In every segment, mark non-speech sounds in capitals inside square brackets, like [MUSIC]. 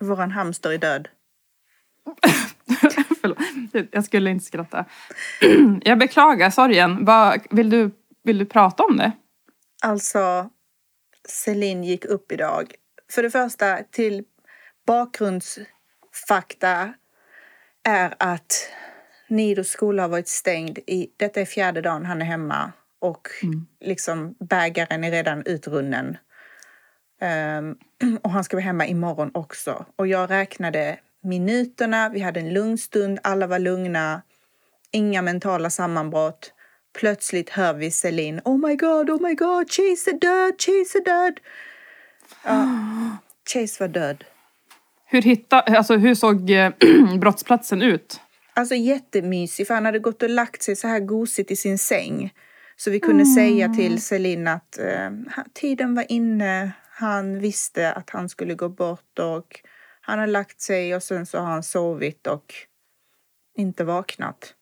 Våran hamster är död. [LAUGHS] Förlåt, jag skulle inte skratta. [CLEARS THROAT] Jag beklagar sorgen. Vad, vill, du, vill du prata om det? Alltså, Celine gick upp idag. För det första, till bakgrundsfakta är att Nidos skola har varit stängd i, detta är fjärde dagen han är hemma och liksom bägaren är redan utrunnen. Ehm, [CLEARS THROAT] och han ska vara hemma imorgon också. Och jag räknade minuterna, vi hade en lugn stund, alla var lugna, inga mentala sammanbrott. Plötsligt hör vi Celine, oh my god, oh my god, Chase är död, Chase är död. Ja, [GASPS] Chase var död. Hur, hitta, alltså, hur såg eh, [CLEARS THROAT] brottsplatsen ut? Alltså jättemysig, för han hade gått och lagt sig så här gosigt i sin säng. Så vi kunde säga till Celine att eh, tiden var inne, han visste att han skulle gå bort och han har lagt sig och sen så har han sovit och inte vaknat.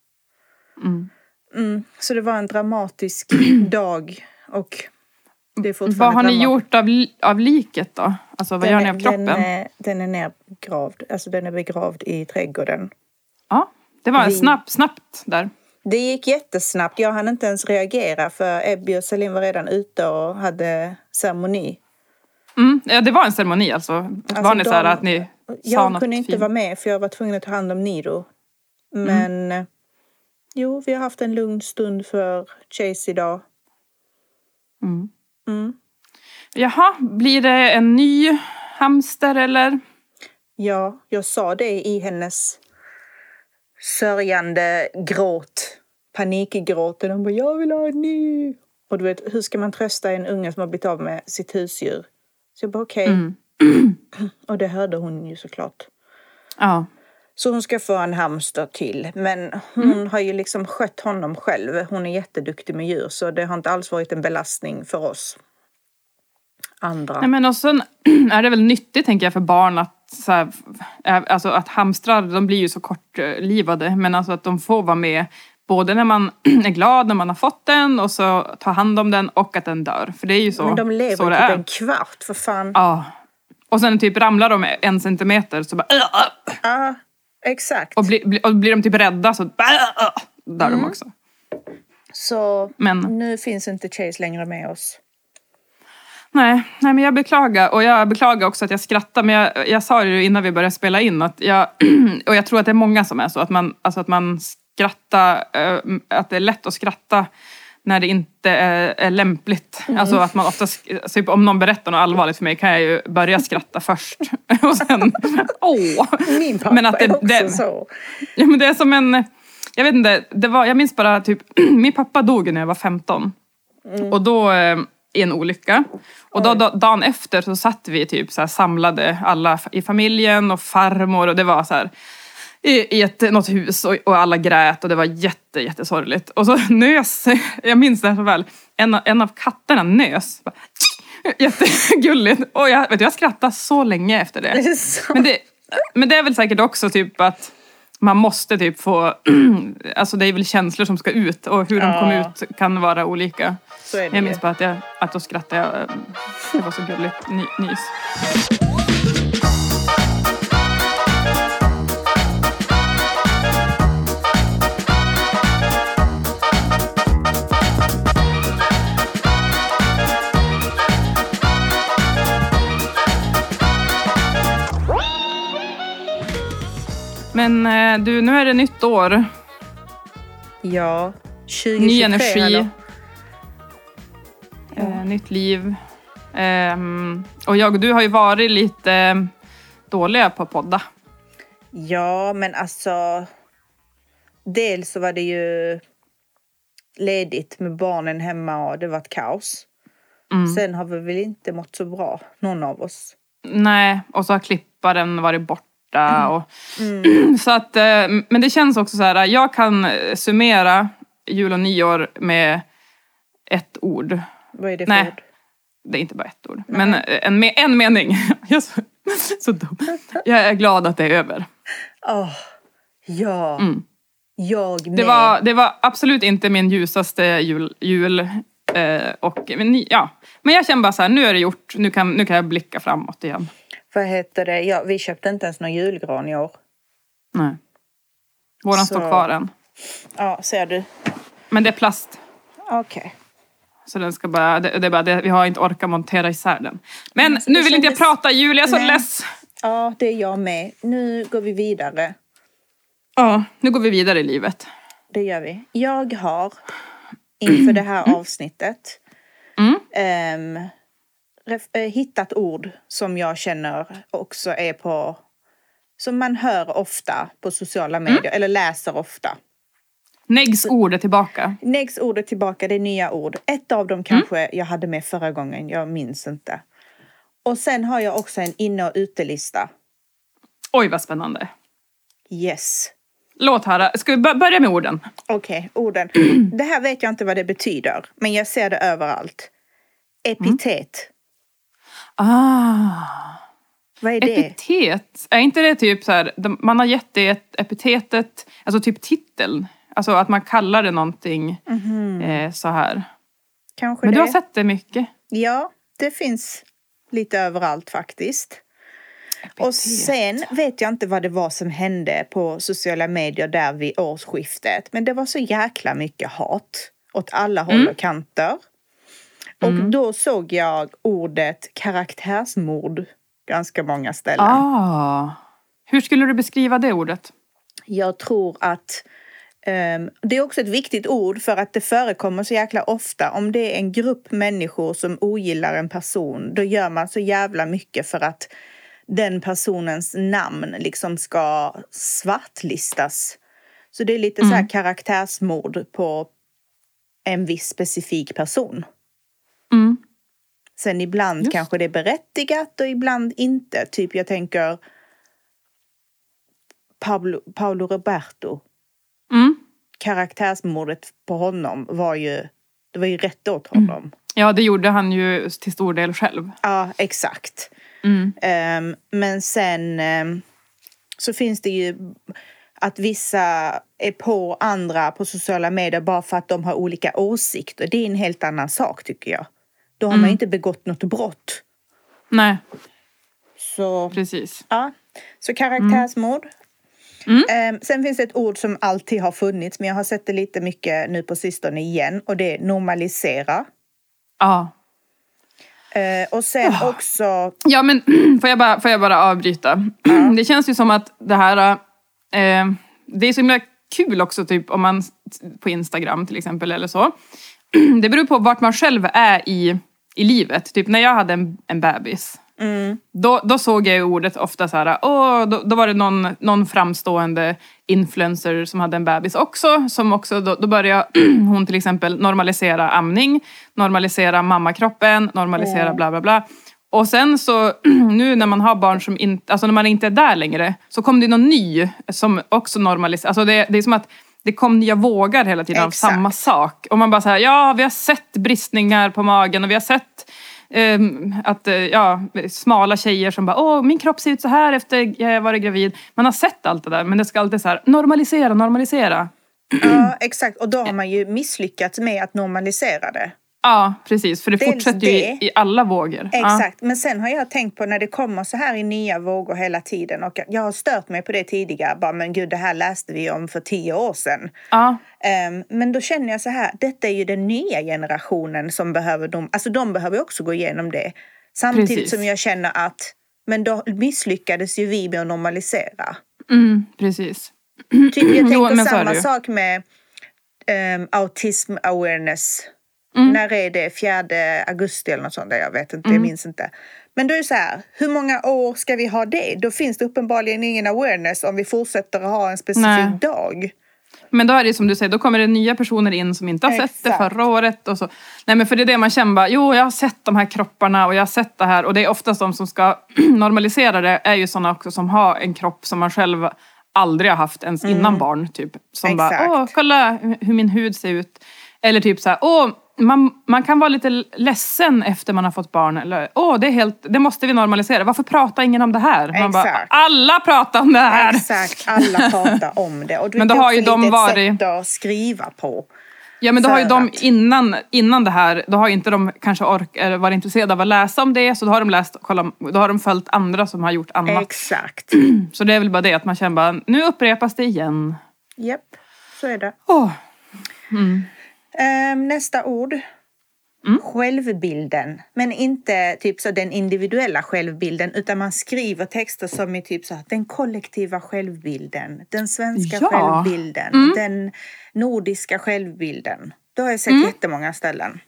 Mm. Mm, så det var en dramatisk [CLEARS THROAT] dag och det är fortfarande Vad har ni gjort av, av liket då? Alltså vad gör ni av kroppen? Den är, den är nergravd, alltså den är begravd i trädgården. Ja, det var Vi- snabbt, snabbt där. Det gick jättesnabbt. Jag hann inte ens reagera för Ebby och Celine var redan ute och hade ceremoni. Mm, ja, det var en ceremoni alltså. var ni så här de- att ni Jag kunde inte fint? vara med för jag var tvungen att ta hand om Nido. Men eh, jo, vi har haft en lugn stund för Chase idag. Mm. Mm. Jaha, blir det en ny hamster eller? Ja, jag sa det i hennes sörjande gråt. Panikgråten. Hon bara, jag vill ha en ny. Och du vet, hur ska man trösta en unge som har blivit av med sitt husdjur? Så jag bara, okej. Mm. [CLEARS THROAT] Och det hörde hon ju såklart. Ja. Så hon ska få en hamster till. Men hon har ju liksom skött honom själv. Hon är jätteduktig med djur så det har inte alls varit en belastning för oss andra. Nej, men och sen [CLEARS THROAT] är det väl nyttigt tänker jag för barn att så här, alltså att hamstrar de blir ju så kortlivade men alltså att de får vara med både när man [CLEARS THROAT] är glad när man har fått den och så ta hand om den och att den dör. För det är ju så, Men de lever så typ det är. en kvart för fan. Ja. Och sen typ ramlar de en centimeter så bara Ja, exakt. och blir, blir, och blir de typ rädda så dör Mm. de också. Så Men nu finns inte Chase längre med oss. Nej, nej, men jag beklagar. Och jag beklagar också att jag skrattar. Men jag, jag sa det ju innan vi började spela in. Att jag, [CLEARS THROAT] och jag tror att det är många som är så. Att man, alltså att man skrattar, eh, att det är lätt att skratta när det inte är, lämpligt. Alltså att man oftast, typ om någon berättar något allvarligt för mig kan jag ju börja skratta först. [LAUGHS] och sen, åh! Min pappa Men att det- är också det- så. Ja men det är som en, jag vet inte, det var, jag minns bara typ, [CLEARS THROAT] min pappa dog när jag var 15. Och då eh, i en olycka. Och då, då, dagen efter så satt vi typ så samlade alla i familjen och farmor och det var så här i, i ett, något hus och, och alla grät och det var jätte, jättesorgligt. Och så [LAUGHS] nös, jag minns det här så väl, en, en av katterna nös. Bara, Jättegulligt. Och jag, vet du, jag skrattade så länge efter det. Det. Men det, men det är väl säkert också typ att man måste typ få, [CLEARS THROAT] alltså det är väl känslor som ska ut och hur de Ja. kommer ut kan vara olika. Så är det Jag minns bara att, jag, att då skrattade jag, eh, det var så gulligt ny, nys. Men eh, du, nu är det nytt år. Ja, 2023 Ny energi. Eh, nytt liv. Och jag och du har ju varit lite dåliga på att podda. Ja, men alltså. Dels så var det ju ledigt med barnen hemma och det var ett kaos. Mm. Sen har vi väl inte mått så bra, någon av oss. Nej, och så har klipparen varit borta. Och, Mm. [CLEARS THROAT] så att, eh, men det känns också så här, jag kan eh, summera jul och nyår med ett ord. Vad är det för Nej. ord? Det är inte bara ett ord, men eh, en, me- en mening. [LAUGHS] Jag är så, [LAUGHS] så dum. Jag är glad att det är över. Åh, ja. Mm. Jag med. Det var, det var absolut inte min ljusaste jul. jul och, men, ja. men jag känner bara så här, nu är det gjort. Nu kan, nu kan jag blicka framåt igen. Vad heter det? Ja, vi köpte inte ens någon julgran i år. Nej. Våran Så- står kvar än. Ja, ser du? Men det är plast. Okej. Så den ska bara, det, det är bara det, vi har inte orkat montera isär den. Men Alltså, nu vill inte jag prata Julia, jag är så Nej. less. Ja, det är jag med. Nu går vi vidare. Ja, nu går vi vidare i livet. Det gör vi. Jag har inför det här [CLEARS THROAT] avsnittet Mm. eh, hittat ord som jag känner också är på som man hör ofta på sociala medier eller läser ofta. Neggs ord är tillbaka. Next ordet tillbaka, det är nya ord. Ett av dem kanske jag hade med förra gången, jag minns inte. Och sen har jag också en inne och utelista. Oj vad spännande. Yes. Låt höra. Ska vi bör- börja med orden? Okej, orden. [CLEARS THROAT] Det här vet jag inte vad det betyder, men jag ser det överallt. Epitet. Ah. Vad är det? Epitet, är inte det typ så här, man har gett det epitetet, alltså typ titeln. Alltså att man kallar det någonting eh, så här. Kanske Men det? du har sett det mycket? Ja, det finns lite överallt faktiskt. Och sen vet jag inte vad det var som hände på sociala medier där vid årsskiftet. Men det var så jäkla mycket hat åt alla håll och kanter. Och då såg jag ordet karaktärsmord ganska många ställen. Ah. Hur skulle du beskriva det ordet? Jag tror att ehm, det är också ett viktigt ord för att det förekommer så jäkla ofta. Om det är en grupp människor som ogillar en person, då gör man så jävla mycket för att den personens namn liksom ska svartlistas. Så det är lite så här karaktärsmord på en viss specifik person. Mm. Sen ibland Just. kanske det är berättigat och ibland inte. Typ jag tänker Pablo, Paolo Roberto. Mm. Karaktärsmordet på honom var ju, det var ju rätt åt honom. Ja, det gjorde han ju till stor del själv. Ja, exakt. Mm. Ehm, men sen ehm, så finns det ju att vissa är på andra på sociala medier bara för att de har olika åsikter. Det är en helt annan sak tycker jag. Då har man ju inte begått något brott. Nej, Så precis. Ja, så karaktärsmord. Mm. Ehm, sen finns det ett ord som alltid har funnits, men jag har sett det lite mycket nu på sistone igen och det är normalisera. Ja. Ehm, och sen också, Ja men [CLEARS THROAT] får jag bara, får jag bara avbryta? [CLEARS THROAT] Det känns ju som att det här, eh, det är så himla kul också typ om man på Instagram till exempel eller så. [CLEARS THROAT] Det beror på vart man själv är i, i livet. Typ när jag hade en, en bebis. Då, då såg jag ju ordet ofta så här, åh, då, då var det någon, någon framstående influencer som hade en bebis också. Som också då, då började [CLEARS THROAT] hon till exempel normalisera amning, normalisera mammakroppen, normalisera bla bla bla. Och sen så [CLEARS THROAT] nu när man har barn som inte, alltså när man inte är där längre, så kom det någon ny som också normaliserar. Alltså det, det är som att det kom nya vågar hela tiden Exakt. av samma sak. Och man bara så här, ja vi har sett bristningar på magen och vi har sett ehm, att eh, ja, smala tjejer som bara åh min kropp ser ut så här efter jag varit gravid. Man har sett allt det där men det ska alltid så här normalisera, normalisera. ja exakt, och då har man ju misslyckats med att normalisera det. Ja precis för det Dels fortsätter ju det. i alla vågor. Ja. Exakt, men sen har jag tänkt på när det kommer så här i nya vågor hela tiden och jag har stört mig på det tidigare, bara men gud det här läste vi om för tio år sedan. Ja. Ehm, men då känner jag så här, detta är ju den nya generationen som behöver dem, alltså de behöver också gå igenom det. Samtidigt Precis. som jag känner att, men då misslyckades ju vi med att normalisera. Mm, precis. Typ, jag [CLEARS THROAT] Jo, tänker det samma sak med um, autism awareness. Mm. När är det? 4 augusti eller något sånt där? Jag vet inte, Mm. jag minns inte. Men då är det så här, hur många år ska vi ha det? Då finns det uppenbarligen ingen awareness om vi fortsätter att ha en specifik Nej. dag. Men då är det som du säger, då kommer det nya personer in som inte har sett det Exakt. förra året. Och så. Nej men för det är det man känner bara, jo jag har sett de här kropparna och jag har sett det här. Och det är oftast de som ska [CLEARS THROAT] normalisera det är ju sådana också som har en kropp som man själv aldrig har haft ens innan barn. Typ. Som bara, Exakt. åh kolla hur min hud ser ut. Eller typ så här, åh man, man kan vara lite ledsen efter man har fått barn. Eller, åh det, är helt, det måste vi normalisera. Varför pratar ingen om det här? Man bara, Exakt. alla pratar om det här! Exakt, alla [LAUGHS] pratar om det. Och du Men då har ju de varit- sätt att skriva på. Ja men då har ju de att- innan, innan det här, då har ju inte de kanske ork, varit intresserade av att läsa om det så då har de läst, kolla, då har de följt andra som har gjort annat. Exakt. [CLEARS THROAT] Så det är väl bara det att man känner bara, nu upprepas det igen. Japp, så är det. Åh. Ehm, nästa ord. Självbilden. Men inte typ så den individuella självbilden utan man skriver texter som är typ så här, den kollektiva självbilden, den svenska Ja. självbilden, den nordiska självbilden. Då har jag sett jättemånga ställen.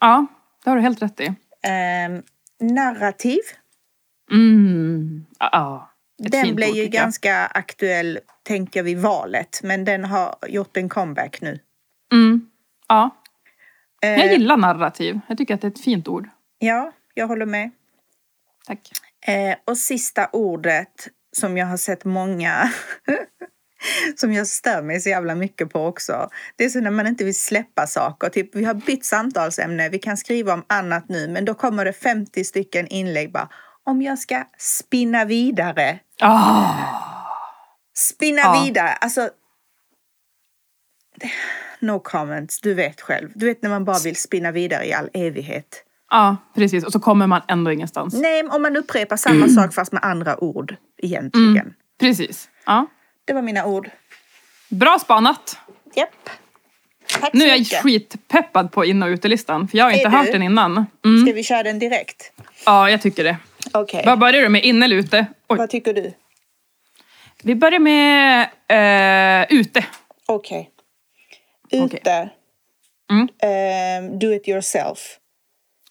Ja, det har du helt rätt i. Ehm, narrativ. Mm. Ja, Den blev ju jag. ganska aktuell, tänker vi, valet. Men den har gjort en comeback nu. Mm. Ja. Jag Eh, gillar narrativ. Jag tycker att det är ett fint ord. Ja, jag håller med. Tack. Eh, och sista ordet som jag har sett många [LAUGHS] som jag stör mig så jävla mycket på också. Det är så när man inte vill släppa saker. Typ, vi har bytt samtalsämne, vi kan skriva om annat nu, men då kommer det 50 stycken inlägg bara. Om jag ska spinna vidare. Ah. Spinna Ja. vidare. Alltså... No comments, du vet själv. Du vet när man bara vill spinna vidare i all evighet. Ja, precis. Och så kommer man ändå ingenstans. Nej, om man upprepar samma sak fast med andra ord egentligen. Precis. Ja. Det var mina ord. Bra spanat. Japp. Tack Nu är jag mycket. skitpeppad på in och utelistan. För jag har Är inte du? hört den innan. Mm. Ska vi köra den direkt? Ja, jag tycker det. Okej. Vad börjar du med? In eller ute? Oj. Vad tycker du? Vi börjar med eh, ute. Okej. Okej. Ute. Mm. Ehm, do it yourself.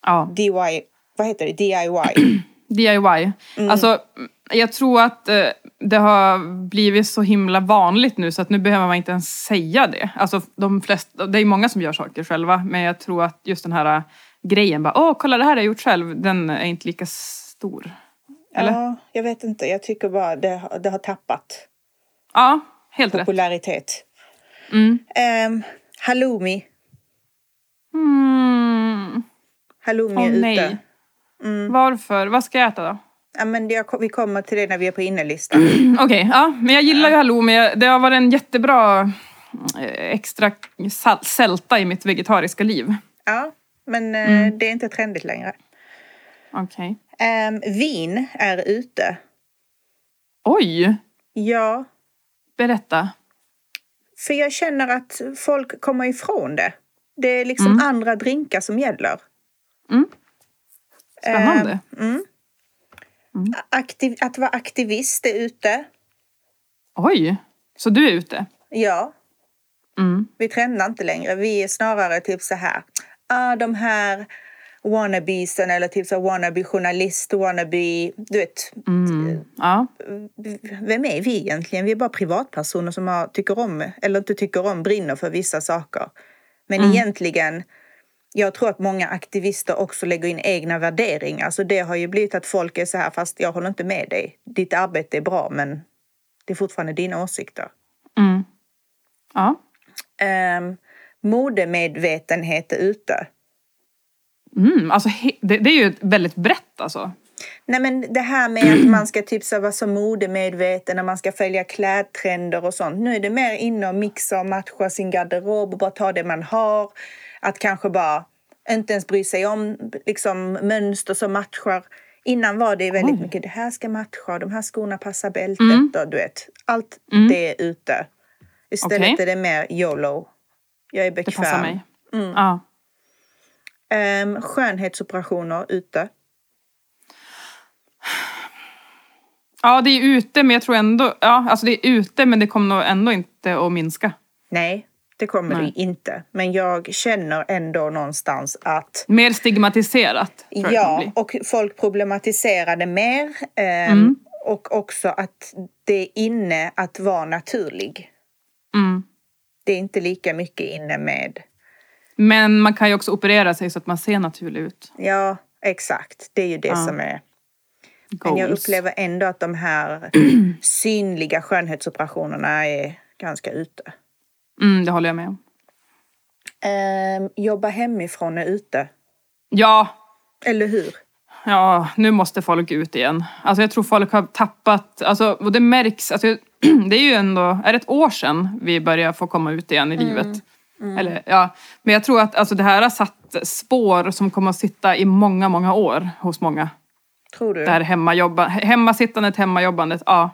Ja. DIY. Vad heter det? DIY. [CLEARS THROAT] DIY. Mm. Alltså, jag tror att eh, det har blivit så himla vanligt nu så att nu behöver man inte ens säga det. Alltså, de flesta, det är många som gör saker själva men jag tror att just den här eh, grejen bara åh kolla det här har jag gjort själv den är inte lika stor. Eller? Ja, Ja, jag vet inte. Jag tycker bara det, har- det har tappat helt rätt. popularitet. Mm. Um, halloumi. Mm. Halloumi Åh är ute. nej. Varför? Vad ska jag äta då? Ja, men jag, vi kommer till det när vi är på innelistan. [CLEARS THROAT] Okej, ja, men jag gillar ju halloumi. Det har varit en jättebra eh, extra sälta i mitt vegetariska liv. ja, men eh, Mm. det är inte trendigt längre. Okej. Ehm, vin är ute. Oj! Ja, Berätta. För jag känner att folk kommer ifrån det. Det är liksom andra drinkar som gäller. Mm. Spännande. Mm. Aktiv, att vara aktivist är ute. Oj! Så du är ute? Ja, Mm. vi trendar inte längre. Vi är snarare typ så här. Ah, de här wannabesen eller typ så här wannabe du vet. Mm. Ja. Vem är vi egentligen? Vi är bara privatpersoner som har, tycker om, eller inte tycker om, brinner för vissa saker. Men Mm. egentligen, jag tror att många aktivister också lägger in egna värderingar. Så det har ju blivit att folk är så här, fast jag håller inte med dig. Ditt arbete är bra, men det är fortfarande dina åsikter. Mm. Ja. Um, modemedvetenhet är ute. Mm. Alltså, det, det är ju väldigt brett alltså. Nej men det här med att man ska typ så vara så modemedveten och man ska följa klädtrender och sånt. Nu är det mer inne och mixa och matcha sin garderob och bara ta det man har. Att kanske bara inte ens bry sig om liksom, mönster som matchar. Innan var det väldigt Oj. mycket det här ska matcha, de här skorna passar bältet och du vet. Allt det är ute. Istället Okej. är det mer YOLO. Jag är Det bekväm. passar mig. Ja. Um, skönhetsoperationer ute. ja, det är ute men jag tror ändå... Ja, alltså det är ute men det kommer nog ändå inte att minska. Nej, det kommer Nej. det inte. Men jag känner ändå någonstans att Mer stigmatiserat. Ja, och folk problematiserar det mer. ehm, Mm. Och också att det är inne att vara naturlig. Mm. Det är inte lika mycket inne med, Men man kan ju också operera sig så att man ser naturlig ut. ja exakt, det är ju det Ja. som är. Men jag Goals. upplever ändå att de här [CLEARS THROAT] synliga skönhetsoperationerna är ganska ute. Mm, det håller jag med om. Ehm, jobba hemifrån är ute, Ja, eller hur? ja, nu måste folk ut igen. Alltså jag tror folk har tappat, alltså, och det märks, alltså, [CLEARS THROAT] det är ju ändå, är det ett år sedan vi började få komma ut igen i livet? Eller, ja. Men jag tror att alltså, det här har satt spår som kommer att sitta i många, många år hos många. Tror du? Det här hemmajobba, hemmasittandet, hemmajobbandet. Ja.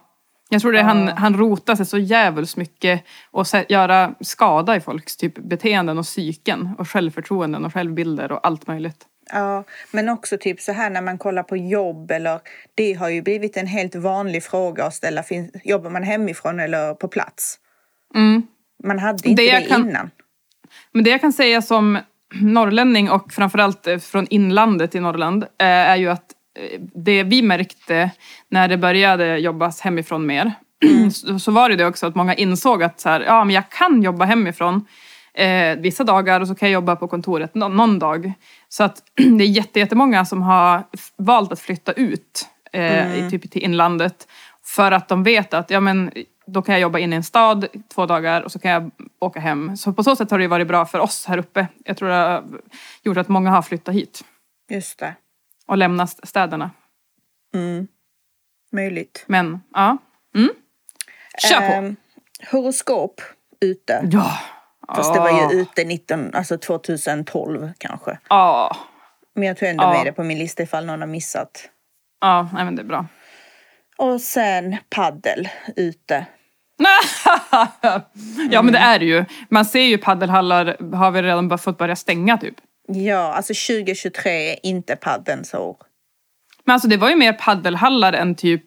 Jag tror det är han, han rotar sig så jävligt mycket och se- göra skada i folks typ beteenden och psyken och självförtroenden och självbilder och allt möjligt. Ja, men också typ så här när man kollar på jobb eller det har ju blivit en helt vanlig fråga att ställa. Jobbar man hemifrån eller på plats? Mm. Man hade inte Det det, kan- innan. Men det jag kan säga som norrlänning och framförallt eh, från inlandet i Norrland eh, är ju att eh, det vi märkte när det började jobbas hemifrån mer så, så var det det också att många insåg att så här, ja, men jag kan jobba hemifrån eh, vissa dagar och så kan jag jobba på kontoret nå- någon dag. Så att [CLEARS THROAT] det är jätte- jättemånga som har valt att flytta ut eh, i, typ till inlandet för att de vet att ja, men, då kan jag jobba inne i en stad två dagar och så kan jag åka hem. Så på så sätt har det varit bra för oss här uppe. Jag tror det har gjort att många har flyttat hit Just det. och lämnat städerna. Möjligt. Men ja, mm. kör på! Ehm, horoskop ute. ja! Fast det var ju ute 19, alltså 2012 kanske. Ja, Men jag tror ändå Ja. med det på min lista ifall någon har missat. ja, nej men det är bra. Och sen paddel ute. [LAUGHS] ja men det är det ju. Man ser ju paddelhallar har vi redan fått börja stänga typ. Ja, alltså 2023 är inte paddelns år. Men alltså det var ju mer paddelhallar än typ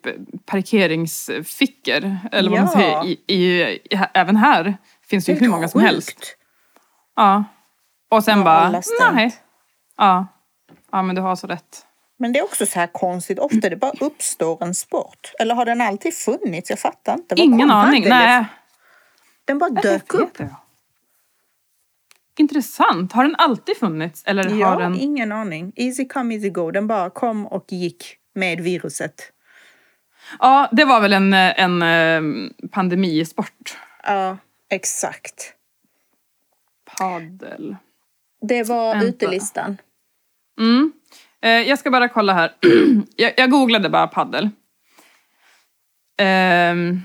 parkeringsfickor. Eller vad man Ja. säger. I, i, i, även här finns det ju hur många som helst. Sjukt. Ja. Och sen Ja, bara, nej. Ja. ja men du har så rätt. Men det är också så här konstigt. Ofta det bara uppstår en sport. Eller har den alltid funnits? Jag fattar inte. Var Ingen aning. padel Nej. Den bara Jag dök upp. Intressant. Har den alltid funnits? Eller har Ja, den... ingen aning. Easy come, easy go. Den bara kom och gick med viruset. Ja, det var väl en, en eh, pandemisport. Ja, exakt. Paddel. Det var Vänta. utelistan. Mm. Eh, jag ska bara kolla här. [CLEARS THROAT] jag, jag googlade bara paddel. Ehm,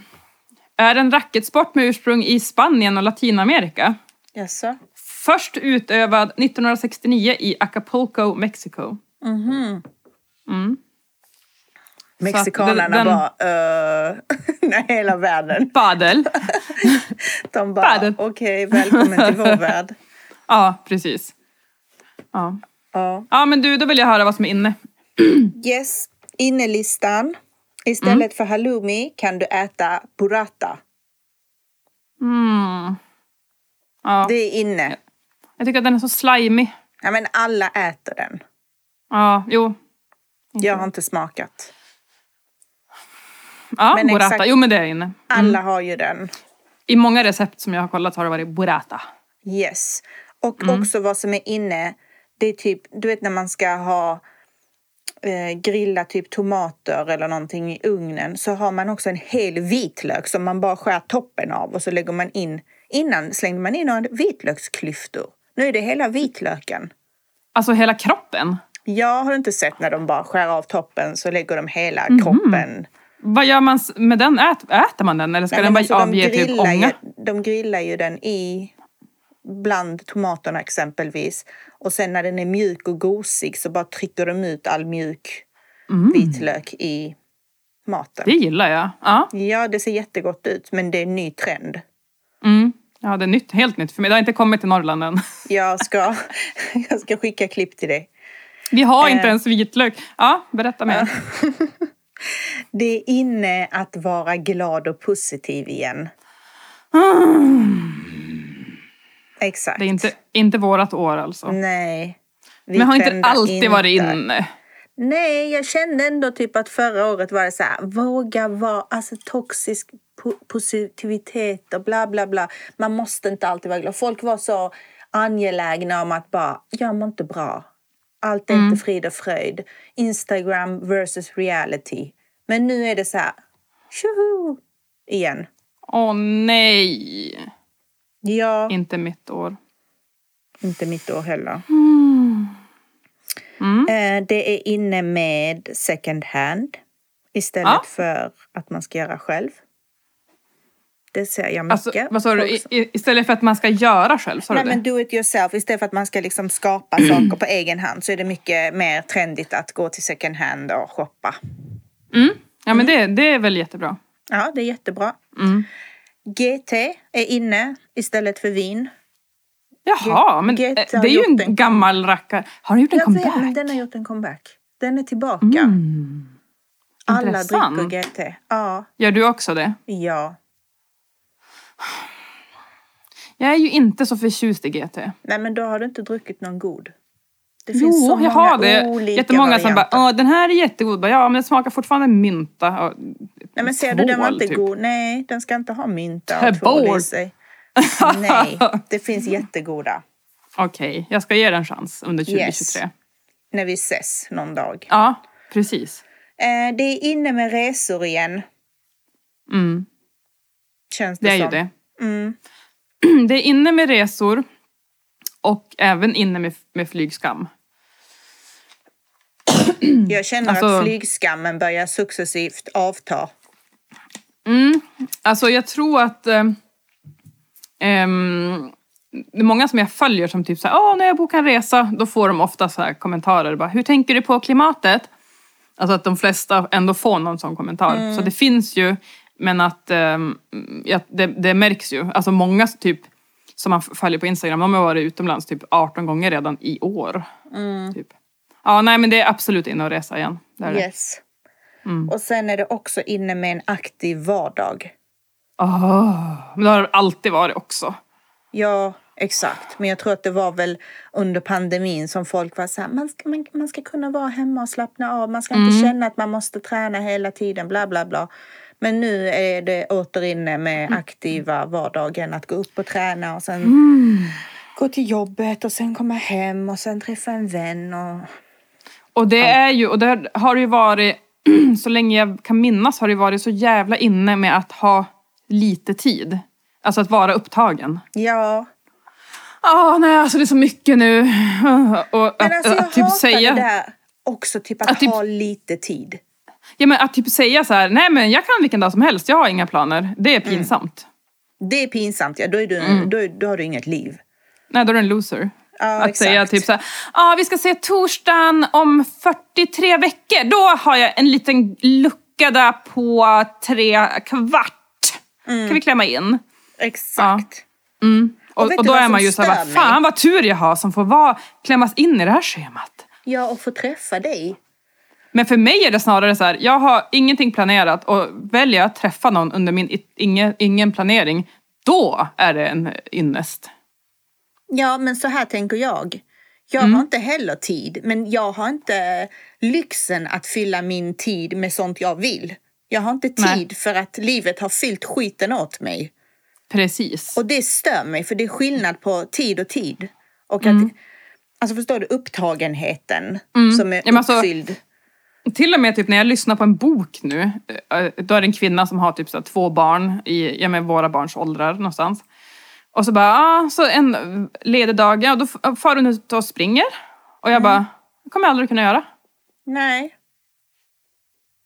är en racketsport med ursprung i Spanien och Latinamerika. Jaså? Först utövad 1969 i Acapulco, Mexiko. Mexikanerna den- bara, uh, [LAUGHS] nej, hela världen. Paddel. [LAUGHS] De bara, okej, välkommen till vår värld. [LAUGHS] ja, precis. Ja. Ja. ja, men du, då vill jag höra vad som är inne. Yes, innelistan. Istället Mm. för halloumi kan du äta burrata. Mm. Ja, Det är inne. jag tycker att den är så slimy. Ja, men alla äter den. Ja, jo. Jag har inte smakat. Ja, Men burrata. exakt- Jo, men det är inne. Alla har ju den. I många recept som jag har kollat har det varit burrata. Yes. Och Mm. också vad som är inne, det är typ, du vet när man ska ha eh, grilla typ tomater eller någonting i ugnen så har man också en hel vitlök som man bara skär toppen av och så lägger man in. Innan slängde man in några vitlöksklyftor. Nu är det hela vitlöken. Alltså hela kroppen. Jag har inte sett när de bara skär av toppen så lägger de hela Mhm. kroppen. Vad gör man med den? Ät, äter man den eller ska Nej, den bara alltså, avge typ ånga? Ju, de grillar ju den i bland tomaterna exempelvis. Och sen när den är mjuk och gosig så bara trycker de ut all mjuk vitlök i maten. Mm. Det gillar jag. Ja. Ja, det ser jättegott ut men det är en ny trend. Mm. ja, det är nytt, helt nytt för mig. Det har inte kommit till Norrland än. [LAUGHS] Jag ska, jag ska skicka klipp till dig. Vi har inte Eh. ens vitlök. Ja, berätta mer. [LAUGHS] Det är inne att vara glad och positiv igen. Exakt. Det är inte, inte vårat år alltså. Nej. Vi Men har inte alltid varit inte. inne? Nej, jag kände ändå typ att förra året var det så här, våga vara, alltså toxisk po- positivitet och bla bla bla. Man måste inte alltid vara glad. Folk var så angelägna om att bara, jag mår inte bra. Allt är Mm. inte frid och fröjd. Instagram versus reality. Men nu är det så här, tjoho! Igen. Åh nej! Ja, Inte mitt år. inte mitt år heller. Mm. Eh, Det är inne med second hand istället Ja. för att man ska göra själv. Det ser jag mycket. Alltså, vad sa du? I, istället för att man ska göra själv? Sa du Nej det? men do it yourself. Istället för att man ska liksom skapa saker på egen hand så är det mycket mer trendigt att gå till second hand och shoppa. Mm. Ja men det, det är väl jättebra. Ja, det är jättebra. Mm. GT är inne istället för vin. Jaha, men Get eh, det är ju en en- gammal rackare. Har den gjort en Jag vet, comeback? men den har gjort en comeback. Den är tillbaka. Mm. Alla dricker GT. Ja, Gör du också det? ja. Jag är ju inte så förtjust i GT. Nej men då har du inte druckit någon god. Det finns Jo, så jag många har det. olika Jättemånga som bara, varianter. Den här är jättegod. Bara, Ja, men den smakar fortfarande mynta. Nej men ser du, den var inte typ. god. Nej, den ska inte ha mynta Ta och tvål i sig. [LAUGHS] Nej, det finns jättegoda. Okej, jag ska ge den en chans under 2023. Yes. När vi ses någon dag. Ja, precis. Eh, det är inne med resor igen, Mm, känns det, det är ju som. det. Mm. [CLEARS THROAT] Det är inne med resor och även inne med, med flygskam. [CLEARS THROAT] Jag känner Alltså- att flygskammen börjar successivt avta. Mm. Alltså jag tror att eh, det är många som jag följer som typ såhär, åh när jag bokar en resa, då får de ofta så här kommentarer bara, hur tänker du på klimatet? Alltså att de flesta ändå får någon sån kommentar. Så det finns ju, men att ja, det, det märks ju. Alltså många typ som man följer på Instagram, de har varit utomlands typ 18 gånger redan i år. Typ. Ja, nej men det är absolut inne och resa igen. Det är det. Yes. Och sen är det också inne med en aktiv vardag. Åh, men det har det alltid varit också. Ja, exakt. Men jag tror att det var väl under pandemin som folk var så här, man ska, man, man ska kunna vara hemma och slappna av. Man ska inte känna att man måste träna hela tiden, bla bla bla. Men nu är det åter inne med aktiva vardagen, att gå upp och träna och sen gå till jobbet och sen komma hem och sen träffa en vän. Och... Och det är ju, och det har ju varit, [CLEARS THROAT] så länge jag kan minnas har det varit så jävla inne med att ha lite tid. Alltså att vara upptagen. Ja, Ja, nej alltså det är så mycket nu. [LAUGHS] Och men att, alltså jag att typ säga, det där också, typ att, Att typ- ha lite tid. ja men att typ säga så här, nej men jag kan vilken dag som helst, jag har inga planer. Det är pinsamt. Det är pinsamt, ja. Då, är du, Mm. då, då har du inget liv. Nej, då är du en loser. Ja, att exakt. säga typ så här, ja vi ska se torsdagen om 43 veckor. Då har jag en liten lucka där på tre kvart. Mm. Kan vi klämma in? Exakt. Och, Och vet och du då är man ju såhär, vad fan vad tur jag har som får vara, klämmas in i det här schemat. Ja, och få träffa dig. Men för mig är det snarare så här, jag har ingenting planerat och väljer jag att träffa någon under min ingen, ingen planering, då är det en ynnest. Ja, men så här tänker jag. Jag Mm. har inte heller tid, men jag har inte lyxen att fylla min tid med sånt jag vill. Jag har inte tid Nej. för att livet har fyllt skiten åt mig. Precis. Och det stör mig, för det är skillnad på tid och tid. Och Mm. att, alltså förstår du, upptagenheten som är Ja, alltså- uppfylld. Till och med typ när jag lyssnar på en bok nu, eh, då är det en kvinna som har typ så två barn i ja, men våra barns åldrar någonstans. Och så bara, ah, så en ledig dag, ja då far hon ut och springer. Och jag bara, det kommer jag aldrig kunna göra. Nej.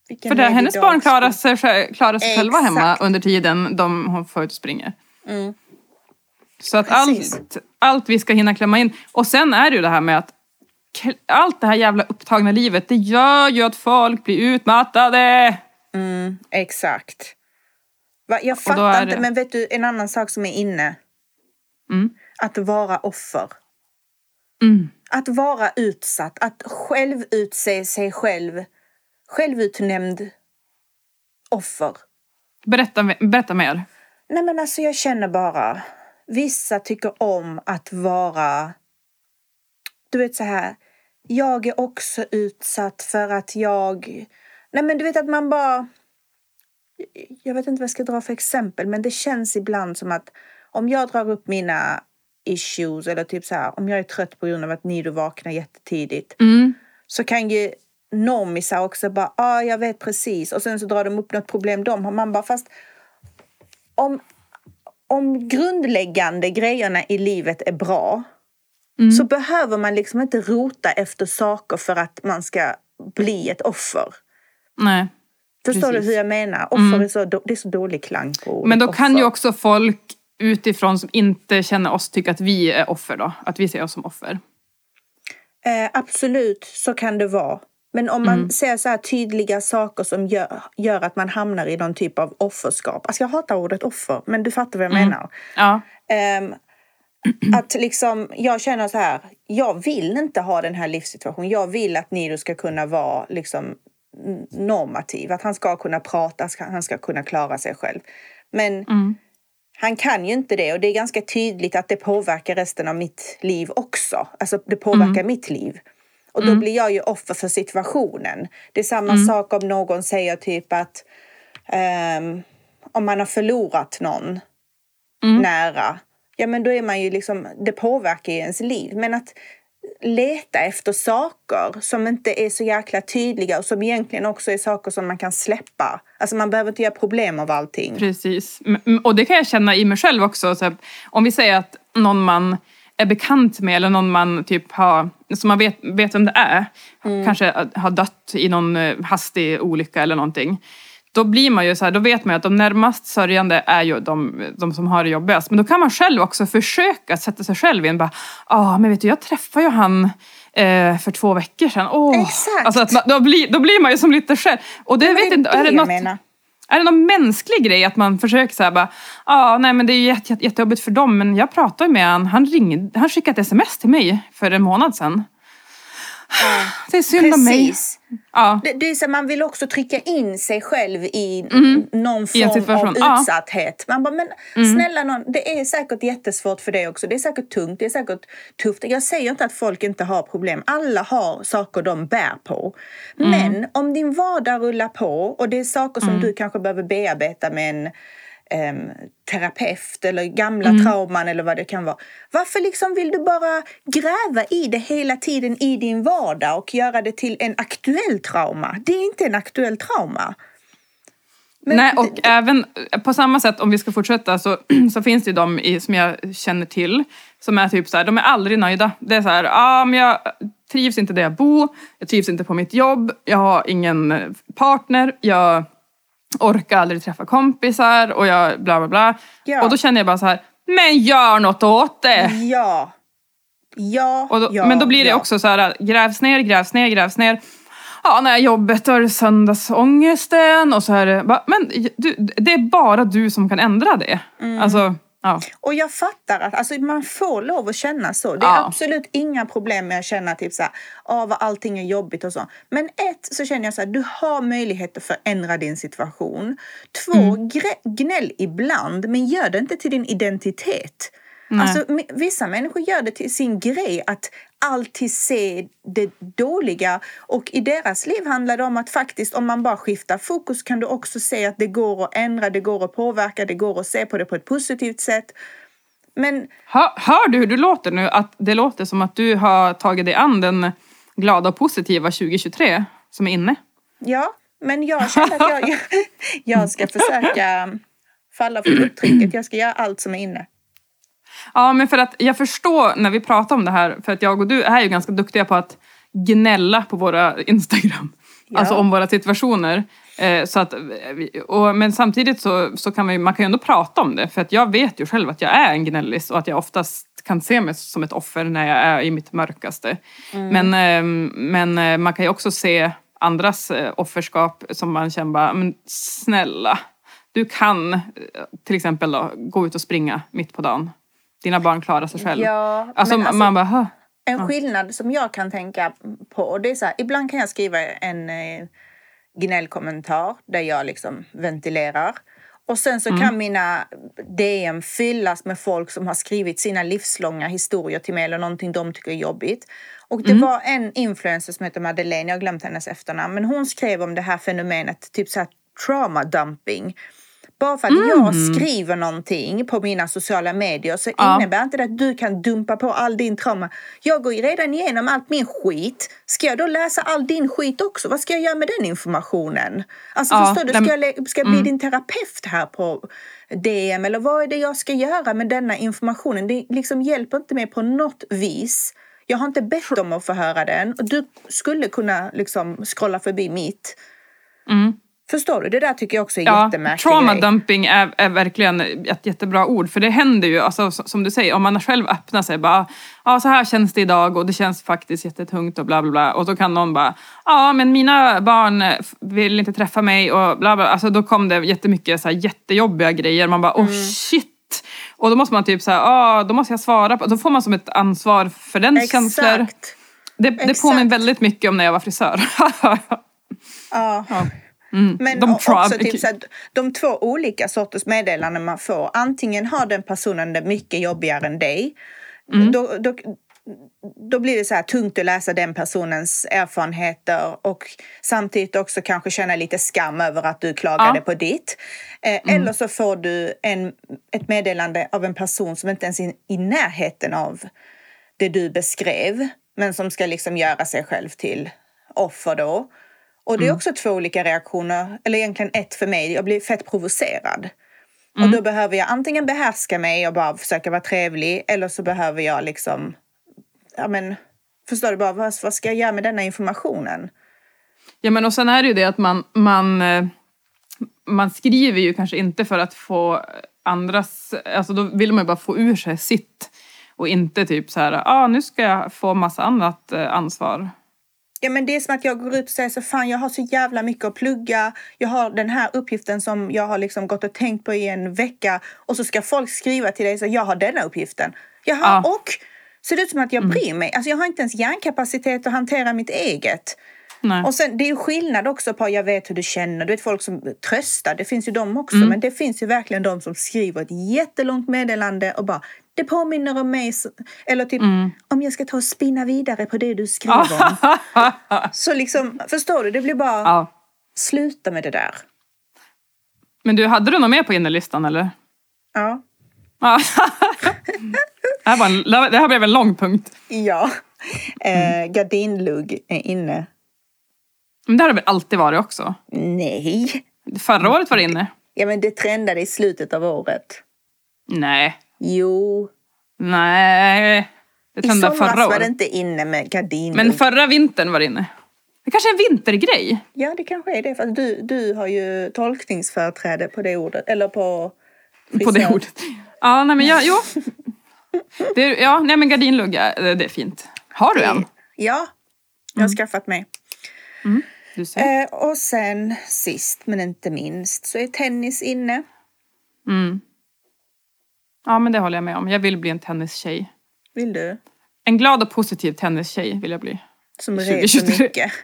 Vilken För det, hennes dag barn klarar sig, klarar sig själva hemma under tiden de, hon får ut och springer. Mm. Så att Precis. allt, allt vi ska hinna klämma in. Och sen är det ju det här med att allt det här jävla upptagna livet, det gör ju att folk blir utmattade. Mm, exakt. Va, jag fattar inte, men vet du en annan sak som är inne? Mm. Att vara offer. Mm. Att vara utsatt, att själv utse sig själv. Självutnämnd offer. Berätta, berätta mer. Nej men alltså jag känner bara, vissa tycker om att vara, du vet så här, jag är också utsatt för att jag, nej men du vet att man bara, jag vet inte vad jag ska dra för exempel, men det känns ibland som att om jag drar upp mina issues eller typ så här, om jag är trött på grund av att Nido vaknar jättetidigt Mm. så kan ju normisar också bara, ja ah, jag vet precis och sen så drar de upp något problem de har. Man bara, fast om, om grundläggande grejerna i livet är bra så behöver man liksom inte rota efter saker för att man ska bli ett offer. Nej. Förstår Precis. du hur jag menar? Offer är så, det är så dålig klang på ordet Men då kan offer. ju också folk utifrån som inte känner oss tycka att vi är offer då. Att vi ser oss som offer. Eh, absolut, så kan det vara. Men om man Mm. ser så här tydliga saker som gör, gör att man hamnar i någon typ av offerskap. Alltså jag hatar ordet offer, men du fattar vad jag Mm. menar. Ja. Ehm, [CLEARS THROAT] att liksom, jag känner så här, jag vill inte ha den här livssituationen. Jag vill att Nido ska kunna vara liksom normativ, att han ska kunna prata, han ska kunna klara sig själv. Men Mm. Han kan ju inte det och det är ganska tydligt att det påverkar resten av mitt liv också. Alltså det påverkar mitt liv. Och då blir jag ju offer för situationen. Det är samma sak om någon säger typ att ehm, om man har förlorat någon nära. Ja men då är man ju liksom, det påverkar ju ens liv. Men att leta efter saker som inte är så jäkla tydliga och som egentligen också är saker som man kan släppa. Alltså man behöver inte göra problem av allting. Precis. Och det kan jag känna i mig själv också. Så om vi säger att någon man är bekant med eller någon man typ har, som man vet, vet vem det är, kanske har dött i någon eh, hastig olycka eller någonting. Då blir man ju så här, då vet man ju att de närmast sörjande är ju de, de som har det jobbigast. Men då kan man själv också försöka sätta sig själv i en bara, ah, men vet du, jag träffade ju han eh, för två veckor sedan. Åh. Exakt. Alltså att då, blir, då blir man ju som lite själv. Och det, vet det är inte, det är det något, menar. är det någon mänsklig grej att man försöker säga bara, ja nej men det är ju jätte, jätte, jättejobbigt för dem men jag pratade med han, han ringde, han skickade ett sms till mig för en månad sedan. Det är synd om mig. Precis. Ja, Det, det är så man vill också trycka in sig själv i någon Mm. En form av. Mm. utsatthet. Man bara, men snälla någon, det är säkert jättesvårt för dig också. Det är säkert tungt, det är säkert tufft. Jag säger inte att folk inte har problem. Alla har saker de bär på. Mm. Men om din vardag rullar på och det är saker som du kanske behöver bearbeta med en em, terapeut eller gamla Mm. trauman eller vad det kan vara. Varför liksom vill du bara gräva i det hela tiden i din vardag och göra det till en aktuell trauma? Det är inte en aktuell trauma. Men nej och det- även på samma sätt om vi ska fortsätta så, [CLEARS THROAT] så finns det ju de i, som jag känner till som är typ så här, de är aldrig nöjda. Det är så här, ah, men jag trivs inte där jag bor, jag trivs inte på mitt jobb, jag har ingen eh, partner, jag orkar aldrig träffa kompisar och jag bla bla bla. Ja. Och då känner jag bara så här, men gör något åt det! Ja. Ja, då, ja, men då blir det ja. också så här, grävs ner, grävs ner, grävs ner. Ja, när jobbet och söndagsångesten och så här. bara, Men du, det är bara du som kan ändra det. Mm. Alltså, ja. Och jag fattar att alltså, man får lov att känna så. Det är Ja. absolut inga problem med att känna typ så här, ah, vad allting är jobbigt och så. Men ett, så känner jag så här, du har möjlighet att förändra din situation. Två, Mm. gnäll ibland, men gör det inte till din identitet. Nej. Alltså, vissa människor gör det till sin grej att alltid se det dåliga. Och i deras liv handlar det om att faktiskt om man bara skiftar fokus kan du också se att det går att ändra, det går att påverka, det går att se på det på ett positivt sätt. Men hör, hör du hur du låter nu? Att det låter som att du har tagit dig an den glada och positiva 2023 som är inne. ja, men jag känner att jag, [LAUGHS] jag, ska försöka falla för uttrycket. Jag ska göra allt som är inne. Ja, men för att jag förstår när vi pratar om det här, för att jag och du är ju ganska duktiga på att gnälla på våra Instagram. Ja. Alltså om våra situationer. Eh, så att, vi- och, men samtidigt så, så kan man ju, man kan ju ändå prata om det. För att jag vet ju själv att jag är en gnällis och att jag oftast kan se mig som ett offer när jag är i mitt mörkaste. Men, eh, men eh, man kan ju också se andras eh, offerskap som man känner bara, men snälla. Du kan eh, till exempel då, gå ut och springa mitt på dagen. Dina barn klarar sig själv. Ja, alltså, alltså- man bara, "Hö." En skillnad som jag kan tänka på, och det är så här, ibland kan jag skriva en eh, gnällkommentar där jag liksom ventilerar. Och sen så kan mina DM fyllas med folk som har skrivit sina livslånga historier till mig eller någonting de tycker är jobbigt. Och det var en influencer som heter Madeleine, jag har glömt hennes efternamn, men hon skrev om det här fenomenet, typ så här trauma dumping. Bara för att jag skriver någonting på mina sociala medier så Ja. innebär inte det att du kan dumpa på all din trauma. Jag går ju redan igenom allt min skit. Ska jag då läsa all din skit också? Vad ska jag göra med den informationen? Alltså Ja, förstår du, ska jag, ska jag bli din terapeut här på DM? Eller vad är det jag ska göra med denna informationen? Det liksom hjälper inte mig på något vis. Jag har inte bett om att få höra den. Och du skulle kunna liksom scrolla förbi mitt. Mm. Förstår du? Det där tycker jag också är Ja, jättemärkligt. trauma dumping är, är verkligen ett jättebra ord. För det händer ju, alltså, som du säger, om man själv öppnar sig bara ja så här känns det idag och det känns faktiskt jättetungt och bla bla bla. Och så kan någon bara ja men mina barn eh, vill inte träffa mig och bla bla. Alltså då kom det jättemycket så här jättejobbiga grejer. Man bara oh Mm. shit. Och då måste man typ säga ja då måste jag svara på. Då får man som ett ansvar för den känslor. Exakt. Det, det Exakt. påminner väldigt mycket om när jag var frisör. [LAUGHS] Ja. Mm, Men de också typ så här, de två olika sorters meddelanden man får. Antingen har den personen det mycket jobbigare än dig. Mm. Då, då, då blir det så här tungt att läsa den personens erfarenheter och samtidigt också kanske känna lite skam över att du klagade Ja. Mm. på ditt. Eh, Eller så får du en, ett meddelande av en person som inte ens är i närheten av det du beskrev men som ska liksom göra sig själv till offer då. Och det är också två olika reaktioner, eller egentligen ett för mig. Jag blir fett provocerad. Och då behöver jag antingen behärska mig och bara försöka vara trevlig eller så behöver jag liksom, ja men, förstår du bara, vad, vad ska jag göra med denna informationen? Ja men och sen är det ju det att man, man, eh, man skriver ju kanske inte för att få andras, alltså då vill man ju bara få ur sig sitt. Och inte typ så här, ah, nu ska jag få massa annat eh, ansvar. Ja men det är som att jag går ut och säger så fan jag har så jävla mycket att plugga. Jag har den här uppgiften som jag har liksom gått och tänkt på i en vecka. Och så ska folk skriva till dig så jag har denna uppgiften. Jaha, Ja. och? Ser det ut som att jag bryr mig? Alltså jag har inte ens hjärnkapacitet att hantera mitt eget. Nej. Och sen, det är ju skillnad också på jag vet hur du känner. Du vet folk som tröstar, det finns ju de också. Men det finns ju verkligen de som skriver ett jättelångt meddelande och bara det påminner om mig. så-" Eller typ om jag ska ta och spinna vidare på det du skrev om. [LAUGHS] Så liksom, förstår du? Det blir bara Ja. sluta med det där. Men du, hade du något mer på innerlistan eller? Ja. Ja. det, här en, det här blev en lång punkt. Ja. Eh, gardinlugg är inne. Men det har det väl alltid varit också? Nej. Förra året var det inne. Ja men det trendade i slutet av året. Nej. Jo. Nej. Det I somras förra var det inte inne med gardinlugg. Men förra vintern var det inne. Det kanske är en vintergrej. Ja, det kanske är det. För du, du har ju tolkningsföreträde på det ordet. Eller på... På det frisör. ordet. Ja, nej men jag, jo. Det, är- ja, nej men gardinlugga, det det är fint. Har du en? Ja, jag har skaffat mig. Ser. Eh, och sen sist men inte minst så är tennis inne. Mm. Ja, men det håller jag med om. Jag vill bli en tennistjej. Vill du? En glad och positiv tennistjej vill jag bli. Som 2023. reser mycket. [LAUGHS]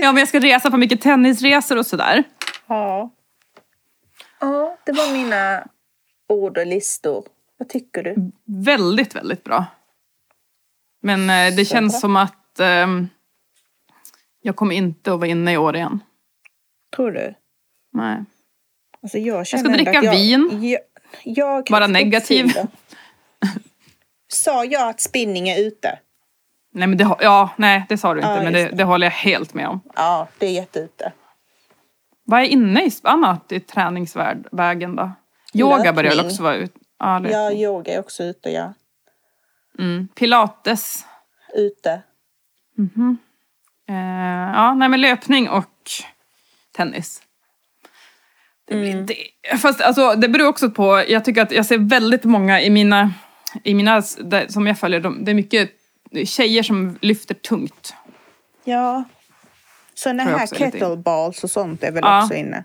Ja, men jag ska resa på mycket tennisresor och sådär. Ja. Ja, det var mina ord och listor. Vad tycker du? Väldigt, väldigt bra. Men eh, det Så känns bra. som att ehm, jag kommer inte att vara inne i år igen. Tror du? Nej. Alltså jag ska känner ändå dricka jag, vin. Jag, jag Vara negativ. [LAUGHS] Sa jag att spinning är ute? Nej, men det, ja, nej, det sa du inte, Ja, men det, det. håller jag helt med om. Ja, det är jätteute. Vad är inne i annat i träningsvägen då? Yoga börjar väl Löpning. också vara ute? Ja, löpning. Ja, yoga är också ute, ja. Mm. Pilates. Ute. Eh, ja, nej men löpning och tennis. Det blir Mm. det. Fast alltså, det beror också på, jag tycker att jag ser väldigt många i mina, i mina som jag följer, de, det är mycket tjejer som lyfter tungt. Ja. Såna här kettleballs och sånt är väl Ja. också inne.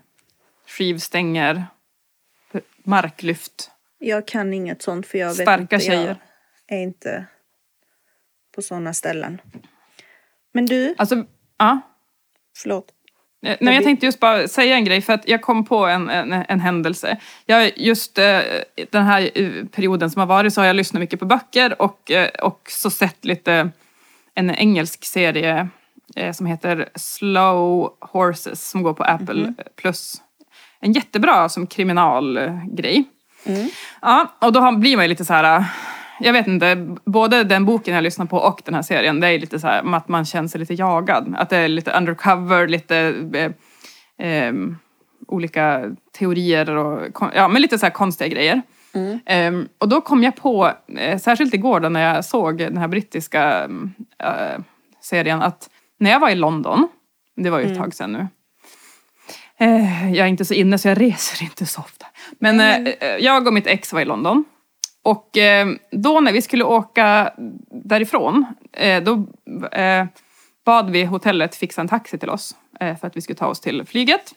Skivstänger, marklyft. Jag kan inget sånt för jag vet Starka inte. tjejer. Jag är inte på såna ställen. Men du, Alltså, ja. förlåt. Nej, men jag tänkte just bara säga en grej för att jag kom på en, en, en händelse. Jag, just eh, den här eh, perioden som har varit så har jag lyssnat mycket på böcker och, eh, och så sett lite en engelsk serie eh, som heter Slow Horses som går på Apple plus. En jättebra som kriminalgrej. Ja, och då har- blir man ju lite så här, jag vet inte, både den boken jag lyssnar på och den här serien, det är lite så här att man känner sig lite jagad. Att det är lite undercover, lite eh, ehm, olika teorier och ja, men lite så här konstiga grejer. Ehm, och då kom jag på, eh, särskilt igår då när jag såg den här brittiska eh, serien, att när jag var i London, det var ju ett tag sedan nu, Eh, jag är inte så inne så jag reser inte så ofta. Men eh, jag och mitt ex var i London. Och eh, då när vi skulle åka därifrån, eh, då eh, bad vi hotellet fixa en taxi till oss. eh, för att vi skulle ta oss till flyget.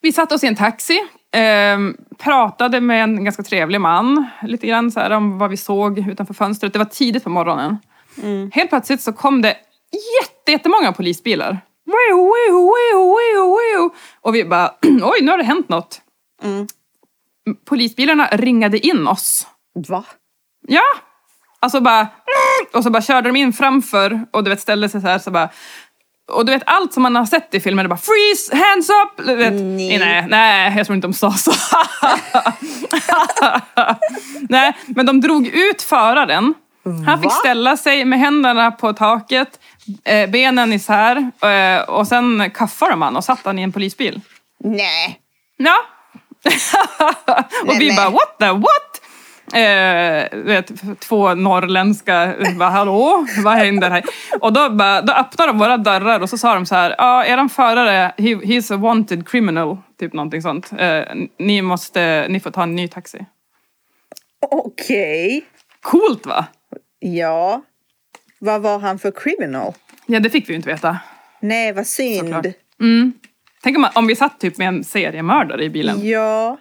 Vi satte oss i en taxi, eh, pratade med en ganska trevlig man lite grann så här, om vad vi såg utanför fönstret. Det var tidigt på morgonen. Helt plötsligt så kom det jätte, jättemånga polisbilar. Och vi bara, [CLEARS THROAT] oj nu har det hänt något. Polisbilarna ringade in oss. Va? Ja! Alltså bara... Och så bara körde de in framför och du vet ställde sig så här så bara... Och du vet allt som man har sett i filmer, det bara freeze, hands up! Du vet, Nej. nej, nej, jag tror inte de sa så. [LAUGHS] nej, men de drog ut föraren. Han fick Va? ställa sig med händerna på taket, eh, benen isär eh, och sen kaffade de han och satt han i en polisbil. Nej. Ja. [LAUGHS] och vi bara what the what? Eh, vet, två norrländska, bara hallå, vad händer här? Och då, bara, då öppnade de våra dörrar och så sa de så här, ja eran förare, he, he's a wanted criminal, typ någonting sånt. Eh, ni måste, ni får ta en ny taxi. Okej. Coolt va? Ja. Vad var han för criminal? Ja det fick vi ju inte veta. Nej, vad synd. Mm. Tänk om, om vi satt typ med en seriemördare i bilen. Ja.